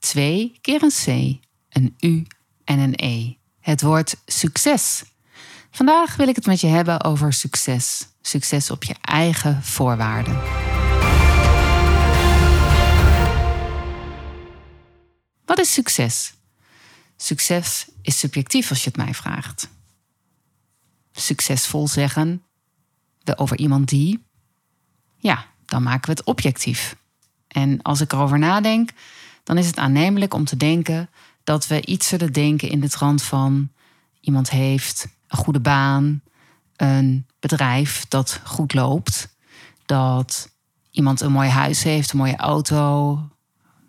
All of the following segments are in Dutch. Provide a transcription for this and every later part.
Twee keer een C, een U en een E. Het woord succes. Vandaag wil ik het met je hebben over succes. Succes op je eigen voorwaarden. Wat is succes? Succes is subjectief als je het mij vraagt. Succesvol zeggen we over iemand die, ja, dan maken we het objectief. En als ik erover nadenk, dan is het aannemelijk om te denken dat we iets zullen denken in de trant van iemand heeft een goede baan, een bedrijf dat goed loopt, dat iemand een mooi huis heeft, een mooie auto,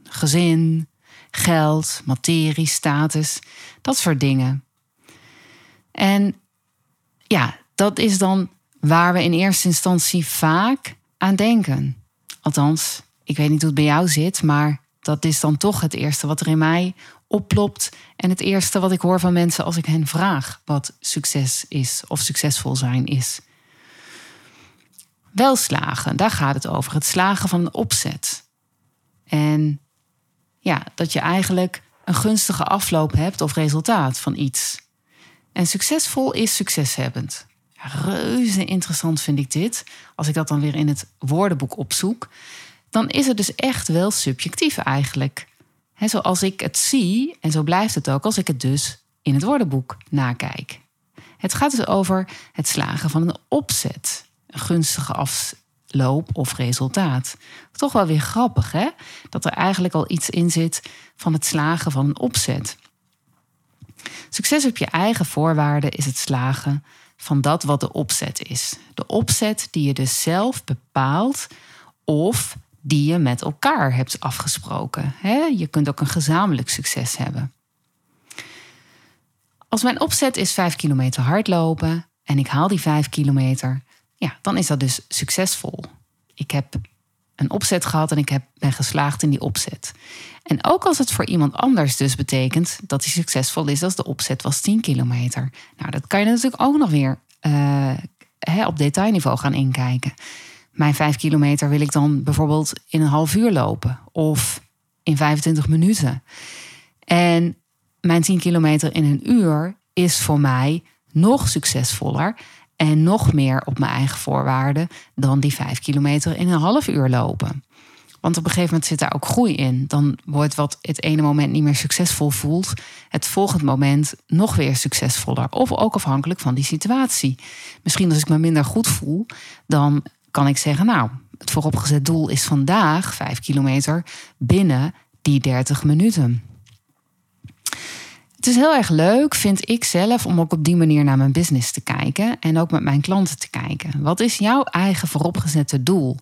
gezin, geld, materie, status, dat soort dingen. En ja, dat is dan waar we in eerste instantie vaak aan denken. Althans, ik weet niet hoe het bij jou zit, maar dat is dan toch het eerste wat er in mij oplopt. En het eerste wat ik hoor van mensen als ik hen vraag wat succes is of succesvol zijn is. Wel slagen, daar gaat het over. Het slagen van een opzet. En ja, dat je eigenlijk een gunstige afloop hebt of resultaat van iets. En succesvol is succeshebbend. reuze interessant vind ik dit. Als ik dat dan weer in het woordenboek opzoek dan is het dus echt wel subjectief eigenlijk. Zoals ik het zie, en zo blijft het ook als ik het dus in het woordenboek nakijk. Het gaat dus over het slagen van een opzet, een gunstige afloop of resultaat. Toch wel weer grappig, hè? Dat er eigenlijk al iets in zit van het slagen van een opzet. Succes op je eigen voorwaarden is het slagen van dat wat de opzet is. De opzet die je dus zelf bepaalt of die je met elkaar hebt afgesproken. Je kunt ook een gezamenlijk succes hebben. Als mijn opzet is 5 kilometer hardlopen en ik haal die 5 kilometer, ja, dan is dat dus succesvol. Ik heb een opzet gehad en ik heb, ben geslaagd in die opzet. En ook als het voor iemand anders dus betekent dat hij succesvol is als de opzet was 10 kilometer. Nou, dat kan je natuurlijk ook nog weer uh, op detailniveau gaan inkijken mijn vijf kilometer wil ik dan bijvoorbeeld in een half uur lopen of in 25 minuten. En mijn 10 kilometer in een uur is voor mij nog succesvoller en nog meer op mijn eigen voorwaarden dan die 5 kilometer in een half uur lopen. Want op een gegeven moment zit daar ook groei in. Dan wordt wat het ene moment niet meer succesvol voelt, het volgende moment nog weer succesvoller. Of ook afhankelijk van die situatie. Misschien als ik me minder goed voel, dan kan ik zeggen, nou, het vooropgezet doel is vandaag 5 kilometer binnen die 30 minuten. Het is heel erg leuk, vind ik zelf, om ook op die manier naar mijn business te kijken en ook met mijn klanten te kijken. Wat is jouw eigen vooropgezette doel?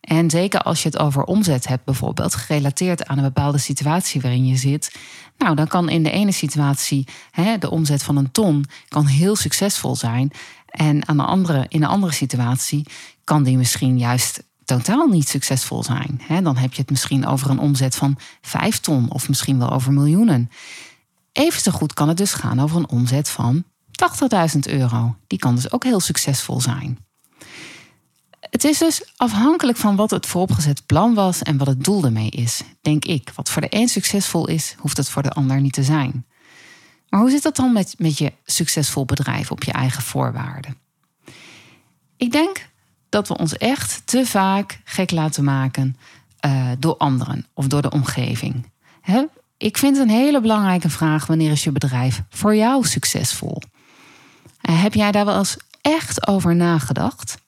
En zeker als je het over omzet hebt, bijvoorbeeld, gerelateerd aan een bepaalde situatie waarin je zit. Nou, dan kan in de ene situatie hè, de omzet van een ton kan heel succesvol zijn. En aan de andere, in een andere situatie kan die misschien juist totaal niet succesvol zijn. dan heb je het misschien over een omzet van 5 ton of misschien wel over miljoenen. Even zo goed kan het dus gaan over een omzet van 80.000 euro. Die kan dus ook heel succesvol zijn. Het is dus afhankelijk van wat het vooropgezet plan was en wat het doel ermee is, denk ik. Wat voor de een succesvol is, hoeft het voor de ander niet te zijn. Maar hoe zit dat dan met, met je succesvol bedrijf op je eigen voorwaarden? Ik denk dat we ons echt te vaak gek laten maken uh, door anderen of door de omgeving. Ik vind het een hele belangrijke vraag: wanneer is je bedrijf voor jou succesvol? Uh, heb jij daar wel eens echt over nagedacht?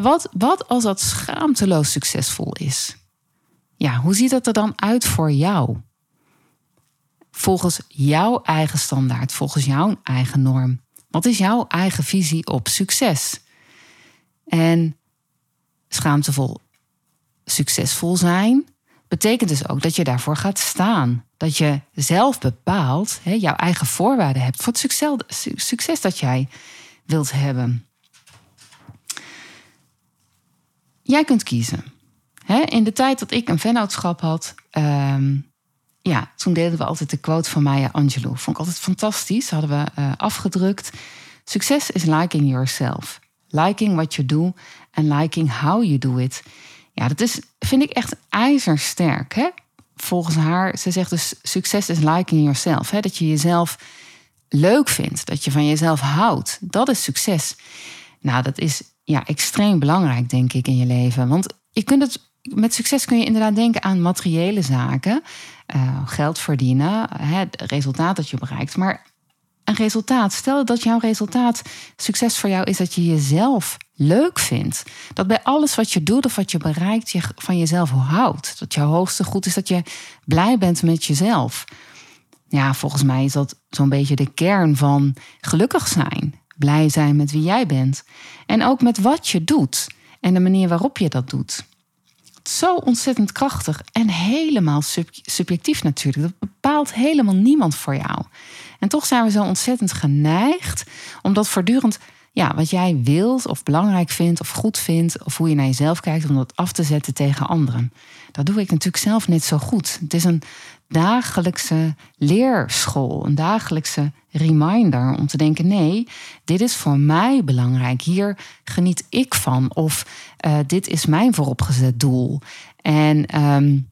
wat, wat als dat schaamteloos succesvol is? Ja, hoe ziet dat er dan uit voor jou? Volgens jouw eigen standaard, volgens jouw eigen norm. Wat is jouw eigen visie op succes? En schaamtevol succesvol zijn, betekent dus ook dat je daarvoor gaat staan. Dat je zelf bepaalt, hè, jouw eigen voorwaarden hebt voor het succes, dat jij wilt hebben. Jij kunt kiezen. in de tijd dat ik een vennootschap had, ehm, ja, toen deden we altijd de quote van Maya Angelou. Vond ik altijd fantastisch. Hadden we uh, afgedrukt. Succes is liking yourself. Liking what you do and liking how you do it. Ja, dat is, vind ik echt ijzersterk. Hè? Volgens haar, ze zegt dus succes is liking yourself. Hè? Dat je jezelf leuk vindt, dat je van jezelf houdt. Dat is succes. Nou, dat is ja, extreem belangrijk, denk ik, in je leven. Want je kunt het, met succes kun je inderdaad denken aan materiële zaken. Uh, geld verdienen, het resultaat dat je bereikt. Maar een resultaat, stel dat jouw resultaat succes voor jou is dat je jezelf leuk vindt. Dat bij alles wat je doet of wat je bereikt, je van jezelf houdt. Dat jouw hoogste goed is dat je blij bent met jezelf. Ja, volgens mij is dat zo'n beetje de kern van gelukkig zijn. Blij zijn met wie jij bent. En ook met wat je doet en de manier waarop je dat doet. Zo ontzettend krachtig en helemaal subjectief natuurlijk. Dat bepaalt helemaal niemand voor jou. En toch zijn we zo ontzettend geneigd om dat voortdurend, ja, wat jij wilt of belangrijk vindt of goed vindt, of hoe je naar jezelf kijkt, om dat af te zetten tegen anderen. Dat doe ik natuurlijk zelf net zo goed. Het is een dagelijkse leerschool, een dagelijkse reminder om te denken: nee, dit is voor mij belangrijk. Hier geniet ik van. Of uh, dit is mijn vooropgezet doel. En um,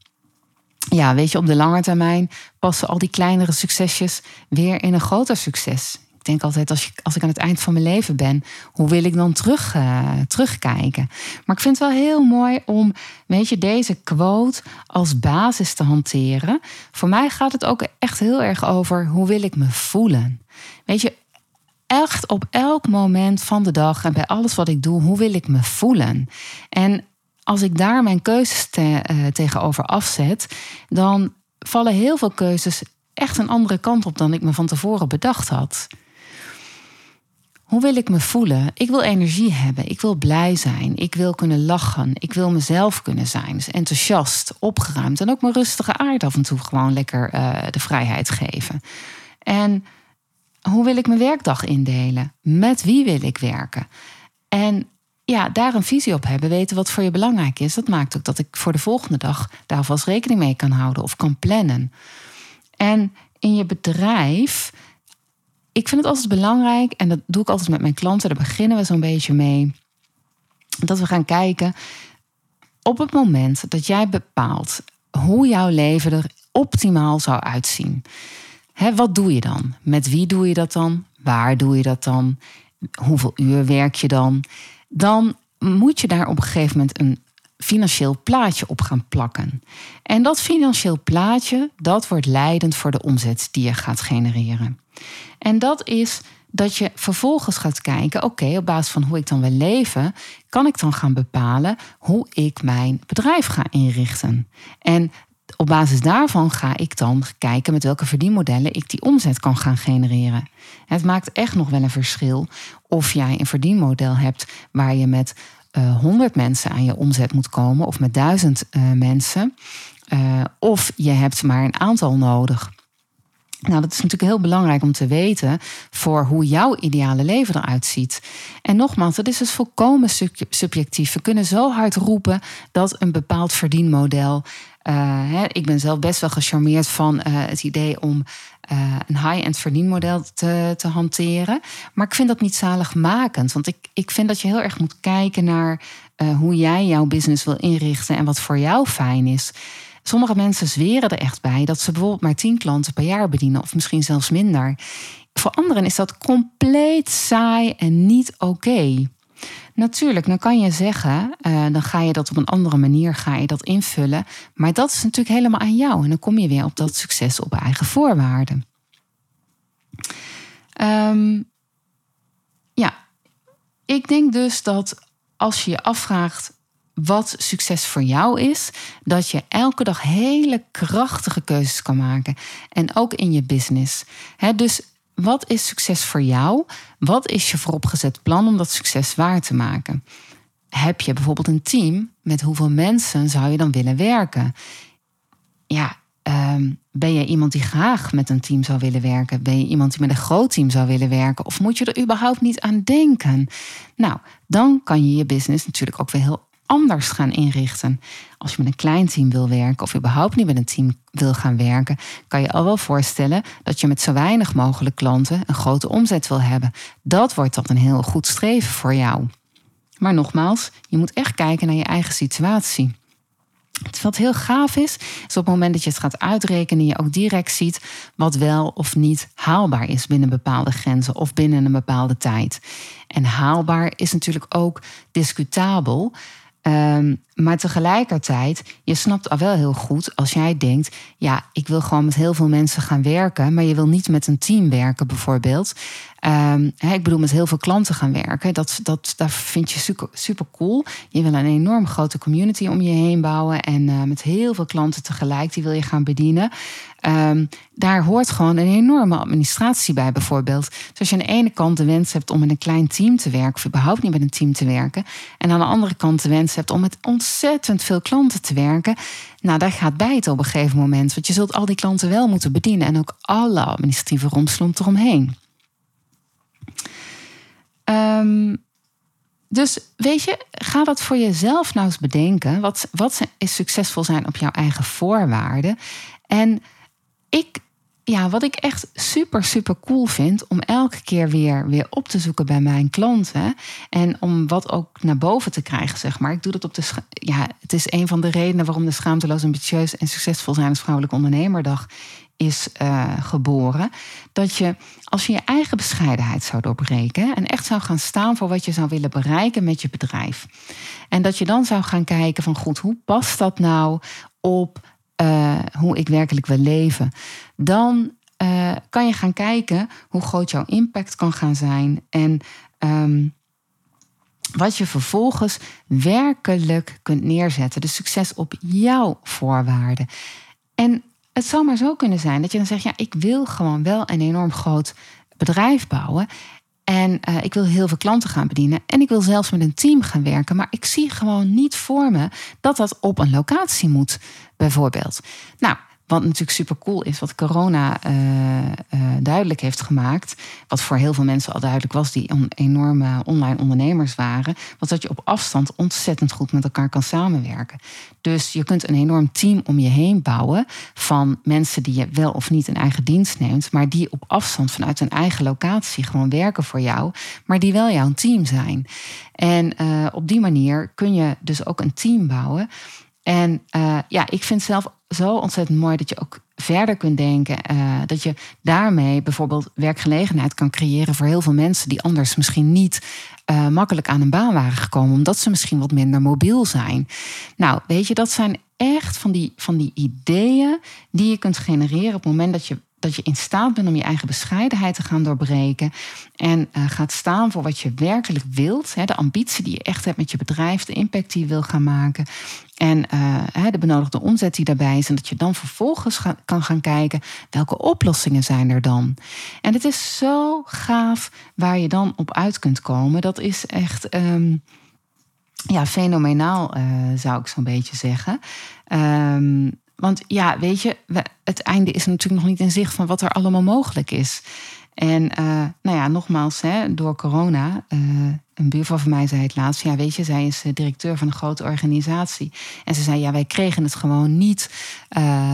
ja, weet je, op de lange termijn passen al die kleinere succesjes weer in een groter succes. Denk altijd, als, als ik aan het eind van mijn leven ben, hoe wil ik dan terug, uh, terugkijken? Maar ik vind het wel heel mooi om, weet je, deze quote als basis te hanteren. Voor mij gaat het ook echt heel erg over hoe wil ik me voelen. Weet je, echt op elk moment van de dag en bij alles wat ik doe, hoe wil ik me voelen? En als ik daar mijn keuzes te, uh, tegenover afzet, dan vallen heel veel keuzes echt een andere kant op dan ik me van tevoren bedacht had. Hoe wil ik me voelen? Ik wil energie hebben. Ik wil blij zijn. Ik wil kunnen lachen. Ik wil mezelf kunnen zijn. Dus enthousiast, opgeruimd. En ook mijn rustige aard af en toe gewoon lekker uh, de vrijheid geven. En hoe wil ik mijn werkdag indelen? Met wie wil ik werken? En ja, daar een visie op hebben, weten wat voor je belangrijk is. Dat maakt ook dat ik voor de volgende dag daar alvast rekening mee kan houden of kan plannen. En in je bedrijf, ik vind het altijd belangrijk, en dat doe ik altijd met mijn klanten, daar beginnen we zo'n beetje mee, dat we gaan kijken op het moment dat jij bepaalt hoe jouw leven er optimaal zou uitzien. Hè, wat doe je dan? Met wie doe je dat dan? Waar doe je dat dan? Hoeveel uur werk je dan? dan moet je daar op een gegeven moment een financieel plaatje op gaan plakken. En dat financieel plaatje, dat wordt leidend voor de omzet die je gaat genereren. En dat is dat je vervolgens gaat kijken, oké, op basis van hoe ik dan wil leven, kan ik dan gaan bepalen hoe ik mijn bedrijf ga inrichten. En op basis daarvan ga ik dan kijken met welke verdienmodellen ik die omzet kan gaan genereren. Het maakt echt nog wel een verschil of jij een verdienmodel hebt waar je met uh, eh, 100 mensen aan je omzet moet komen of met 1000 uh, eh, mensen. Uh, of je hebt maar een aantal nodig. Nou, dat is natuurlijk heel belangrijk om te weten voor hoe jouw ideale leven eruit ziet. En nogmaals, dat is dus volkomen subjectief. We kunnen zo hard roepen dat een bepaald verdienmodel. Uh, hè, ik ben zelf best wel gecharmeerd van uh, het idee om uh, een high-end verdienmodel te, te hanteren. Maar ik vind dat niet zaligmakend. Want ik, ik vind dat je heel erg moet kijken naar hoe jij jouw business wil inrichten en wat voor jou fijn is. Sommige mensen zweren er echt bij dat ze bijvoorbeeld maar 10 klanten per jaar bedienen, of misschien zelfs minder. Voor anderen is dat compleet saai en niet oké. Natuurlijk, dan kan je zeggen, uh, dan ga je dat op een andere manier ga je dat invullen. Maar dat is natuurlijk helemaal aan jou. En dan kom je weer op dat succes op eigen voorwaarden. Um, ja, ik denk dus dat als je je afvraagt wat succes voor jou is, dat je elke dag hele krachtige keuzes kan maken. En ook in je business. dus wat is succes voor jou? Wat is je vooropgezet plan om dat succes waar te maken? Heb je bijvoorbeeld een team? Met hoeveel mensen zou je dan willen werken? ja, ehm, ben je iemand die graag met een team zou willen werken? Ben je iemand die met een groot team zou willen werken? Of moet je er überhaupt niet aan denken? Nou, dan kan je je business natuurlijk ook weer heel anders gaan inrichten. Als je met een klein team wil werken of überhaupt niet met een team wil gaan werken, kan je al wel voorstellen dat je met zo weinig mogelijk klanten een grote omzet wil hebben. Dat wordt dan een heel goed streven voor jou. Maar nogmaals, je moet echt kijken naar je eigen situatie. Wat heel gaaf is, is op het moment dat je het gaat uitrekenen, je ook direct ziet wat wel of niet haalbaar is binnen bepaalde grenzen of binnen een bepaalde tijd. En haalbaar is natuurlijk ook discutabel. Um, maar tegelijkertijd, je snapt al wel heel goed als jij denkt: ja, ik wil gewoon met heel veel mensen gaan werken, maar je wil niet met een team werken, bijvoorbeeld. Um, ik bedoel, met heel veel klanten gaan werken. Dat, dat, dat vind je super, cool. Je wil een enorm grote community om je heen bouwen. En uh, met heel veel klanten tegelijk, die wil je gaan bedienen. Um, daar hoort gewoon een enorme administratie bij, bijvoorbeeld. Dus als je aan de ene kant de wens hebt om met een klein team te werken, of überhaupt niet met een team te werken. En aan de andere kant de wens hebt om met ontzettend veel klanten te werken. Nou, daar gaat bij het op een gegeven moment. Want je zult al die klanten wel moeten bedienen. En ook alle administratieve romslomp eromheen. Um, dus weet je, ga dat voor jezelf nou eens bedenken. Wat, wat is succesvol zijn op jouw eigen voorwaarden? En ik, ja, wat ik echt super, super cool vind om elke keer weer, weer op te zoeken bij mijn klanten. En om wat ook naar boven te krijgen, zeg maar. Ik doe dat op de. Ja, het is een van de redenen waarom de Schaamteloos, Ambitieus en Succesvol zijn als Vrouwelijk Ondernemerdag is uh, geboren. Dat je, als je je eigen bescheidenheid zou doorbreken en echt zou gaan staan voor wat je zou willen bereiken met je bedrijf. En dat je dan zou gaan kijken van goed, hoe past dat nou op uh, hoe ik werkelijk wil leven? Dan uh, kan je gaan kijken hoe groot jouw impact kan gaan zijn. En um, wat je vervolgens werkelijk kunt neerzetten. Dus succes op jouw voorwaarden. En het zou maar zo kunnen zijn dat je dan zegt: ja, ik wil gewoon wel een enorm groot bedrijf bouwen. En uh, ik wil heel veel klanten gaan bedienen. En ik wil zelfs met een team gaan werken. Maar ik zie gewoon niet voor me dat dat op een locatie moet, bijvoorbeeld. Nou, wat natuurlijk super cool is, wat corona uh, uh, duidelijk heeft gemaakt. Wat voor heel veel mensen al duidelijk was, die enorme online ondernemers waren. Was dat je op afstand ontzettend goed met elkaar kan samenwerken. Dus je kunt een enorm team om je heen bouwen. Van mensen die je wel of niet in eigen dienst neemt. Maar die op afstand vanuit hun eigen locatie gewoon werken voor jou. Maar die wel jouw team zijn. En uh, op die manier kun je dus ook een team bouwen. En uh, ja, ik vind zelf zo ontzettend mooi dat je ook verder kunt denken. Uh, dat je daarmee bijvoorbeeld werkgelegenheid kan creëren voor heel veel mensen die anders misschien niet uh, makkelijk aan een baan waren gekomen, omdat ze misschien wat minder mobiel zijn. Nou, weet je, dat zijn echt van die, van die ideeën die je kunt genereren op het moment dat je dat je in staat bent om je eigen bescheidenheid te gaan doorbreken. En uh, gaat staan voor wat je werkelijk wilt. Hè, de ambitie die je echt hebt met je bedrijf, de impact die je wil gaan maken. En uh, de benodigde omzet die daarbij is. En dat je dan vervolgens kan gaan kijken welke oplossingen zijn er dan. En het is zo gaaf waar je dan op uit kunt komen. Dat is echt. Um, ja, fenomenaal uh, zou ik zo'n beetje zeggen. Um, want ja, weet je, het einde is natuurlijk nog niet in zicht van wat er allemaal mogelijk is. En uh, nou ja, nogmaals, hè, door corona, uh, een buurvrouw van mij zei het laatst, ja, weet je, zij is eh, directeur van een grote organisatie. En ze zei, ja, wij kregen het gewoon niet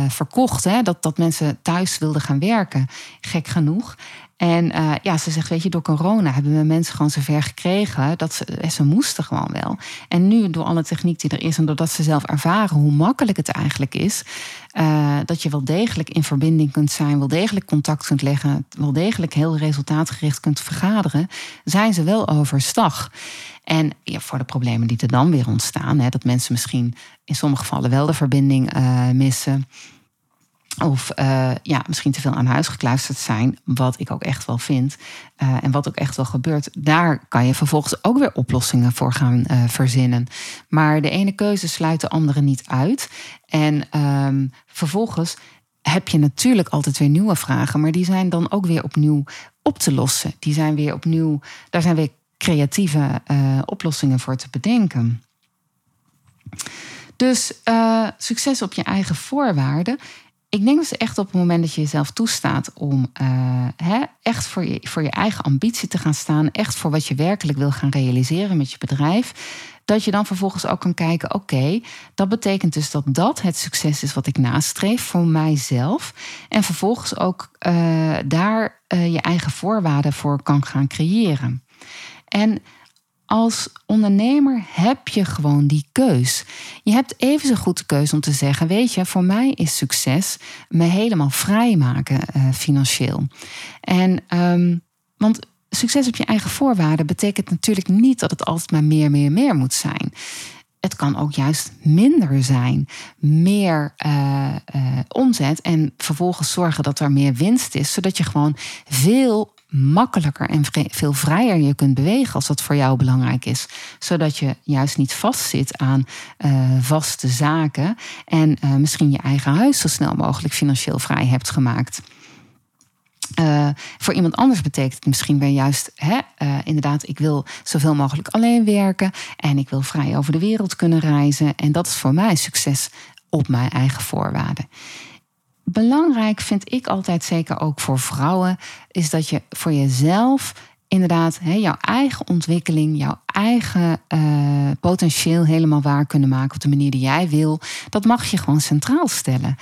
verkocht, hè, dat, dat mensen thuis wilden gaan werken. Gek genoeg. En uh, ja, ze zegt, weet je, door corona hebben we mensen gewoon zover gekregen dat ze, ze moesten gewoon wel. En nu, door alle techniek die er is en doordat ze zelf ervaren hoe makkelijk het eigenlijk is, uh, dat je wel degelijk in verbinding kunt zijn, wel degelijk contact kunt leggen, wel degelijk heel resultaatgericht kunt vergaderen, zijn ze wel overstag. En ja, voor de problemen die er dan weer ontstaan, hè, dat mensen misschien in sommige gevallen wel de verbinding missen. Of uh, ja, misschien te veel aan huis gekluisterd zijn, wat ik ook echt wel vind. Uh, en wat ook echt wel gebeurt. Daar kan je vervolgens ook weer oplossingen voor gaan uh, verzinnen. Maar de ene keuze sluit de andere niet uit. En um, vervolgens heb je natuurlijk altijd weer nieuwe vragen. Maar die zijn dan ook weer opnieuw op te lossen. Die zijn weer opnieuw, daar zijn weer creatieve oplossingen voor te bedenken. Dus succes op je eigen voorwaarden. Ik denk dus echt op het moment dat je jezelf toestaat om uh, hè, echt voor je, voor je eigen ambitie te gaan staan, echt voor wat je werkelijk wil gaan realiseren met je bedrijf, dat je dan vervolgens ook kan kijken: oké, dat betekent dus dat dat het succes is wat ik nastreef voor mijzelf. En vervolgens ook uh, daar uh, je eigen voorwaarden voor kan gaan creëren. En als ondernemer heb je gewoon die keus. Je hebt even zo goed de keus om te zeggen: Weet je, voor mij is succes me helemaal vrijmaken uh, financieel. En, um, want succes op je eigen voorwaarden betekent natuurlijk niet dat het altijd maar meer, meer, meer moet zijn. Het kan ook juist minder zijn. Meer uh, uh, omzet en vervolgens zorgen dat er meer winst is, zodat je gewoon veel makkelijker en veel vrijer je kunt bewegen als dat voor jou belangrijk is. Zodat je juist niet vastzit aan uh, vaste zaken en uh, misschien je eigen huis zo snel mogelijk financieel vrij hebt gemaakt. Uh, voor iemand anders betekent het misschien weer juist, hè, inderdaad, ik wil zoveel mogelijk alleen werken en ik wil vrij over de wereld kunnen reizen. En dat is voor mij succes op mijn eigen voorwaarden. Belangrijk vind ik altijd, zeker ook voor vrouwen, is dat je voor jezelf inderdaad hè, jouw eigen ontwikkeling, jouw eigen uh, potentieel helemaal waar kunnen maken op de manier die jij wil. Dat mag je gewoon centraal stellen.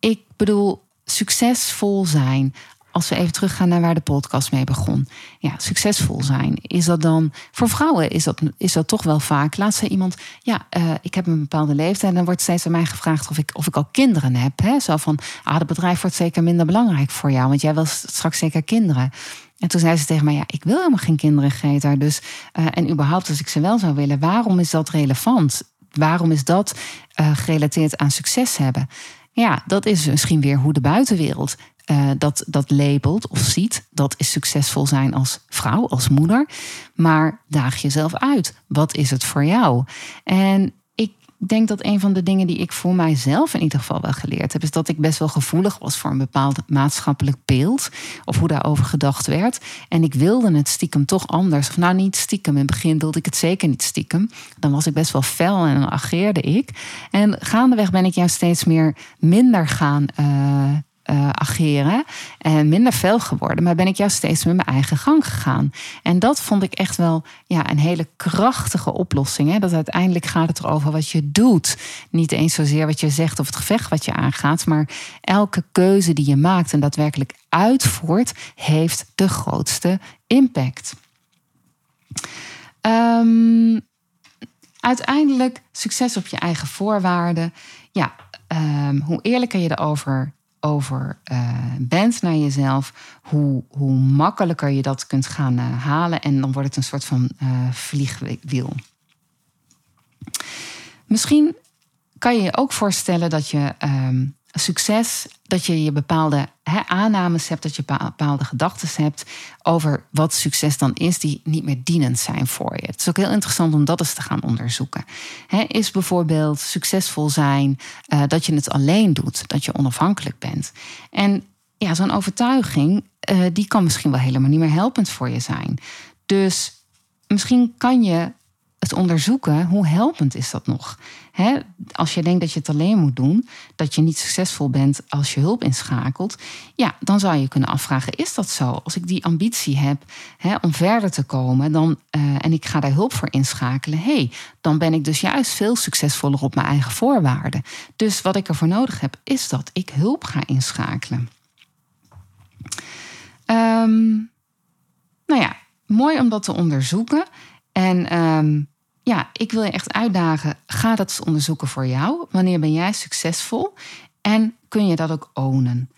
Ik bedoel, succesvol zijn, als we even teruggaan naar waar de podcast mee begon. Ja, succesvol zijn. Is dat dan voor vrouwen? Is dat, is dat toch wel vaak? Laat ze iemand, ja, uh, ik heb een bepaalde leeftijd. En dan wordt steeds aan mij gevraagd of ik, of ik al kinderen heb. Hè? Zo van, ah, het bedrijf wordt zeker minder belangrijk voor jou, want jij wil straks zeker kinderen. En toen zei ze tegen mij: Ja, ik wil helemaal geen kinderen, Greta. Dus, uh, en überhaupt, als ik ze wel zou willen, waarom is dat relevant? Waarom is dat uh, gerelateerd aan succes hebben? Ja, dat is misschien weer hoe de buitenwereld uh, dat, dat labelt of ziet. Dat is succesvol zijn als vrouw, als moeder. Maar daag jezelf uit. Wat is het voor jou? En ik denk dat een van de dingen die ik voor mijzelf in ieder geval wel geleerd heb, is dat ik best wel gevoelig was voor een bepaald maatschappelijk beeld. Of hoe daarover gedacht werd. En ik wilde het stiekem toch anders. Of nou niet stiekem. In het begin wilde ik het zeker niet stiekem. Dan was ik best wel fel en dan ageerde ik. En gaandeweg ben ik juist steeds meer minder gaan. Uh, uh, ageren en minder fel geworden, maar ben ik juist steeds met mijn eigen gang gegaan. En dat vond ik echt wel ja, een hele krachtige oplossing. Hè? Dat uiteindelijk gaat het erover wat je doet. Niet eens zozeer wat je zegt of het gevecht wat je aangaat, maar elke keuze die je maakt en daadwerkelijk uitvoert, heeft de grootste impact. Um, uiteindelijk succes op je eigen voorwaarden. Ja, um, hoe eerlijker je erover over uh, bent naar jezelf, hoe, hoe makkelijker je dat kunt gaan uh, halen. En dan wordt het een soort van uh, vliegwiel. Misschien kan je je ook voorstellen dat je um, succes, dat je je bepaalde he, aannames hebt, dat je bepaalde gedachten hebt over wat succes dan is, die niet meer dienend zijn voor je. Het is ook heel interessant om dat eens te gaan onderzoeken. Is bijvoorbeeld succesvol zijn uh, dat je het alleen doet, dat je onafhankelijk bent. En ja, zo'n overtuiging, uh, die kan misschien wel helemaal niet meer helpend voor je zijn. Dus misschien kan je het onderzoeken, hoe helpend is dat nog? He, als je denkt dat je het alleen moet doen, dat je niet succesvol bent als je hulp inschakelt, ja, dan zou je kunnen afvragen: is dat zo? Als ik die ambitie heb he, om verder te komen, dan, uh, en ik ga daar hulp voor inschakelen, hey, dan ben ik dus juist veel succesvoller op mijn eigen voorwaarden. Dus wat ik ervoor nodig heb, is dat ik hulp ga inschakelen. Um, nou ja, mooi om dat te onderzoeken. En um, ja, ik wil je echt uitdagen. Ga dat eens onderzoeken voor jou. Wanneer ben jij succesvol? En kun je dat ook ownen?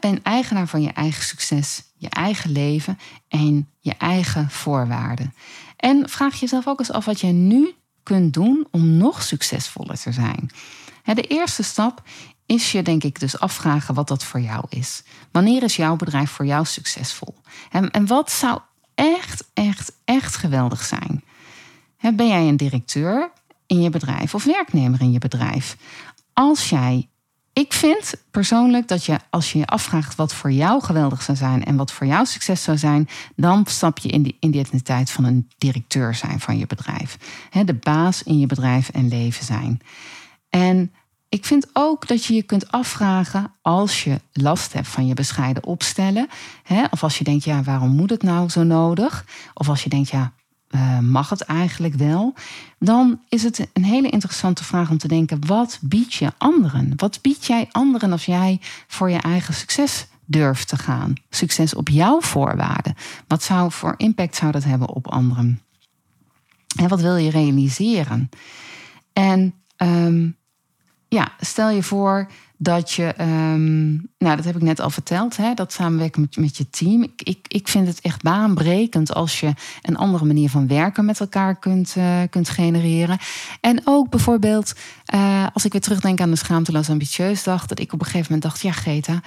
Ben eigenaar van je eigen succes, je eigen leven en je eigen voorwaarden. En vraag jezelf ook eens af wat je nu kunt doen om nog succesvoller te zijn. de eerste stap is je, denk ik, dus afvragen wat dat voor jou is. Wanneer is jouw bedrijf voor jou succesvol? En wat zou echt, echt, echt geweldig zijn? Ben jij een directeur in je bedrijf of werknemer in je bedrijf? Als jij ik vind persoonlijk dat je, als je je afvraagt wat voor jou geweldig zou zijn en wat voor jou succes zou zijn, dan stap je in de identiteit van een directeur zijn van je bedrijf. de baas in je bedrijf en leven zijn. En ik vind ook dat je je kunt afvragen als je last hebt van je bescheiden opstellen. of als je denkt, ja, waarom moet het nou zo nodig? Of als je denkt, ja, uh, mag het eigenlijk wel? Dan is het een hele interessante vraag om te denken: wat bied je anderen? Wat bied jij anderen als jij voor je eigen succes durft te gaan? Succes op jouw voorwaarden. Wat zou voor impact zou dat hebben op anderen? En wat wil je realiseren? En um, ja, stel je voor dat je, um, nou dat heb ik net al verteld, hè, dat samenwerken met, met je team. Ik, ik, ik vind het echt baanbrekend als je een andere manier van werken met elkaar kunt, uh, kunt genereren. En ook bijvoorbeeld, uh, als ik weer terugdenk aan de Schaamteloos Ambitieus dag, dat ik op een gegeven moment dacht, ja Greta,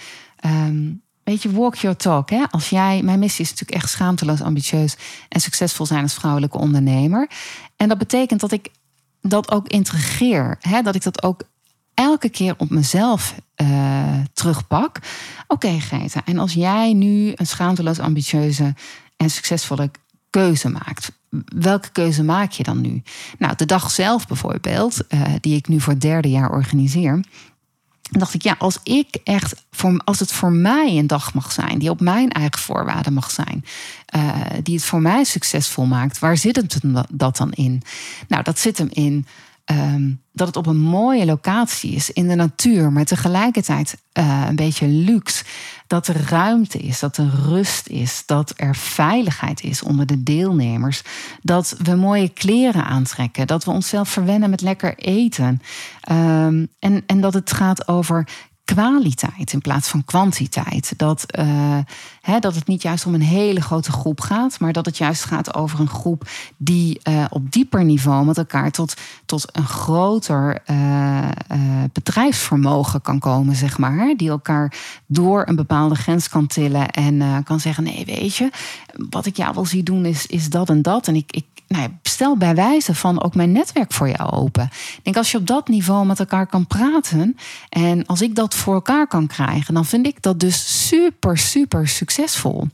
um, weet je, walk your talk. Hè? Als jij, mijn missie is natuurlijk echt schaamteloos ambitieus en succesvol zijn als vrouwelijke ondernemer. En dat betekent dat ik dat ook integreer. Hè? Dat ik dat ook elke keer op mezelf uh, terugpak. Oké, okay, en als jij nu een schaamteloos ambitieuze en succesvolle keuze maakt, welke keuze maak je dan nu? Nou, de dag zelf bijvoorbeeld, uh, die ik nu voor het derde jaar organiseer. dacht ik, ja, als ik echt, voor, als het voor mij een dag mag zijn, die op mijn eigen voorwaarden mag zijn, uh, die het voor mij succesvol maakt, waar zit het dat dan in? Nou, dat zit hem in Ehm, dat het op een mooie locatie is in de natuur, maar tegelijkertijd uh, een beetje luxe. Dat er ruimte is, dat er rust is, dat er veiligheid is onder de deelnemers. Dat we mooie kleren aantrekken, dat we onszelf verwennen met lekker eten. Um, en, en dat het gaat over kwaliteit in plaats van kwantiteit. Dat, hè, dat het niet juist om een hele grote groep gaat, maar dat het juist gaat over een groep die uh, op dieper niveau met elkaar tot, tot een groter uh, bedrijfsvermogen kan komen, zeg maar. Die elkaar door een bepaalde grens kan tillen en kan zeggen: nee, weet je, wat ik jou wil zien doen is, is dat en dat. En ik, nou stel bij wijze van ook mijn netwerk voor jou open. Ik denk als je op dat niveau met elkaar kan praten en als ik dat voor elkaar kan krijgen, dan vind ik dat dus super, super succesvol.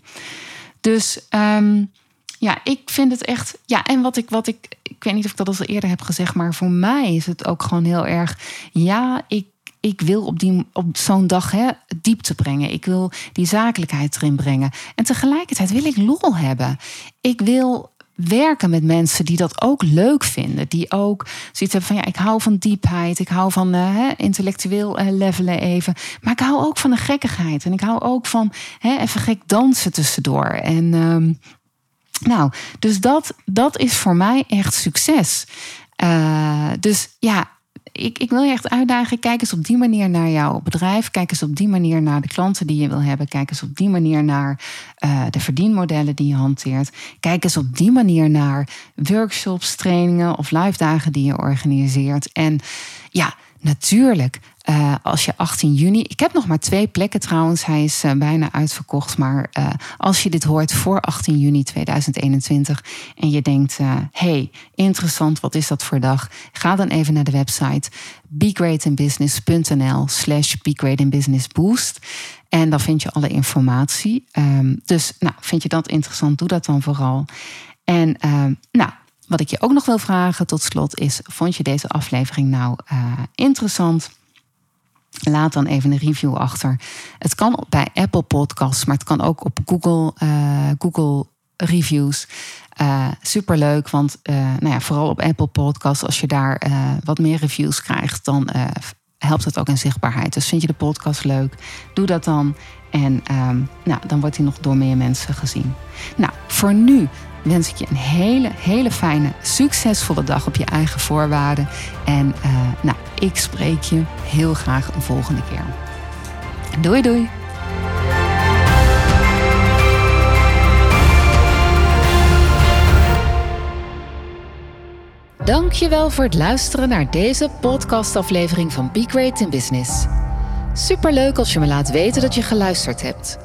Dus um, ja, ik vind het echt. Ja, en wat ik, wat ik. Ik weet niet of ik dat al eerder heb gezegd, maar voor mij is het ook gewoon heel erg. Ja, ik ik wil op, die, op zo'n dag hè, diepte brengen. Ik wil die zakelijkheid erin brengen. En tegelijkertijd wil ik lol hebben. Ik wil werken met mensen die dat ook leuk vinden. Die ook zoiets hebben van ja, ik hou van diepheid. Ik hou van uh, intellectueel uh, levelen even. Maar ik hou ook van de gekkigheid. En ik hou ook van even gek dansen tussendoor. En um, nou, dus dat, dat is voor mij echt succes. Uh, dus ja, ik, ik wil je echt uitdagen. Kijk eens op die manier naar jouw bedrijf. Kijk eens op die manier naar de klanten die je wil hebben. Kijk eens op die manier naar uh, de verdienmodellen die je hanteert. Kijk eens op die manier naar workshops, trainingen of live dagen die je organiseert. En ja, natuurlijk uh, als je 18 juni. Ik heb nog maar twee plekken trouwens. Hij is uh, bijna uitverkocht. Maar uh, als je dit hoort voor 18 juni 2021. En je denkt: hey, interessant, wat is dat voor dag? Ga dan even naar de website begreatinbusiness.nl slash begreatinbusinessboost. En dan vind je alle informatie. Um, dus nou, vind je dat interessant? Doe dat dan vooral. En um, nou. Wat ik je ook nog wil vragen tot slot is: vond je deze aflevering nou interessant? Laat dan even een review achter. Het kan bij Apple Podcasts, maar het kan ook op Google, uh, Google Reviews. Uh, superleuk, want uh, nou ja, vooral op Apple Podcasts, als je daar wat meer reviews krijgt, dan helpt het ook in zichtbaarheid. Dus vind je de podcast leuk, doe dat dan. En um, nou, dan wordt hij nog door meer mensen gezien. Nou, voor nu wens ik je een hele, hele fijne, succesvolle dag op je eigen voorwaarden. En uh, nou, ik spreek je heel graag een volgende keer. Doei doei! Dankjewel voor het luisteren naar deze podcastaflevering van Be Great in Business. Superleuk als je me laat weten dat je geluisterd hebt.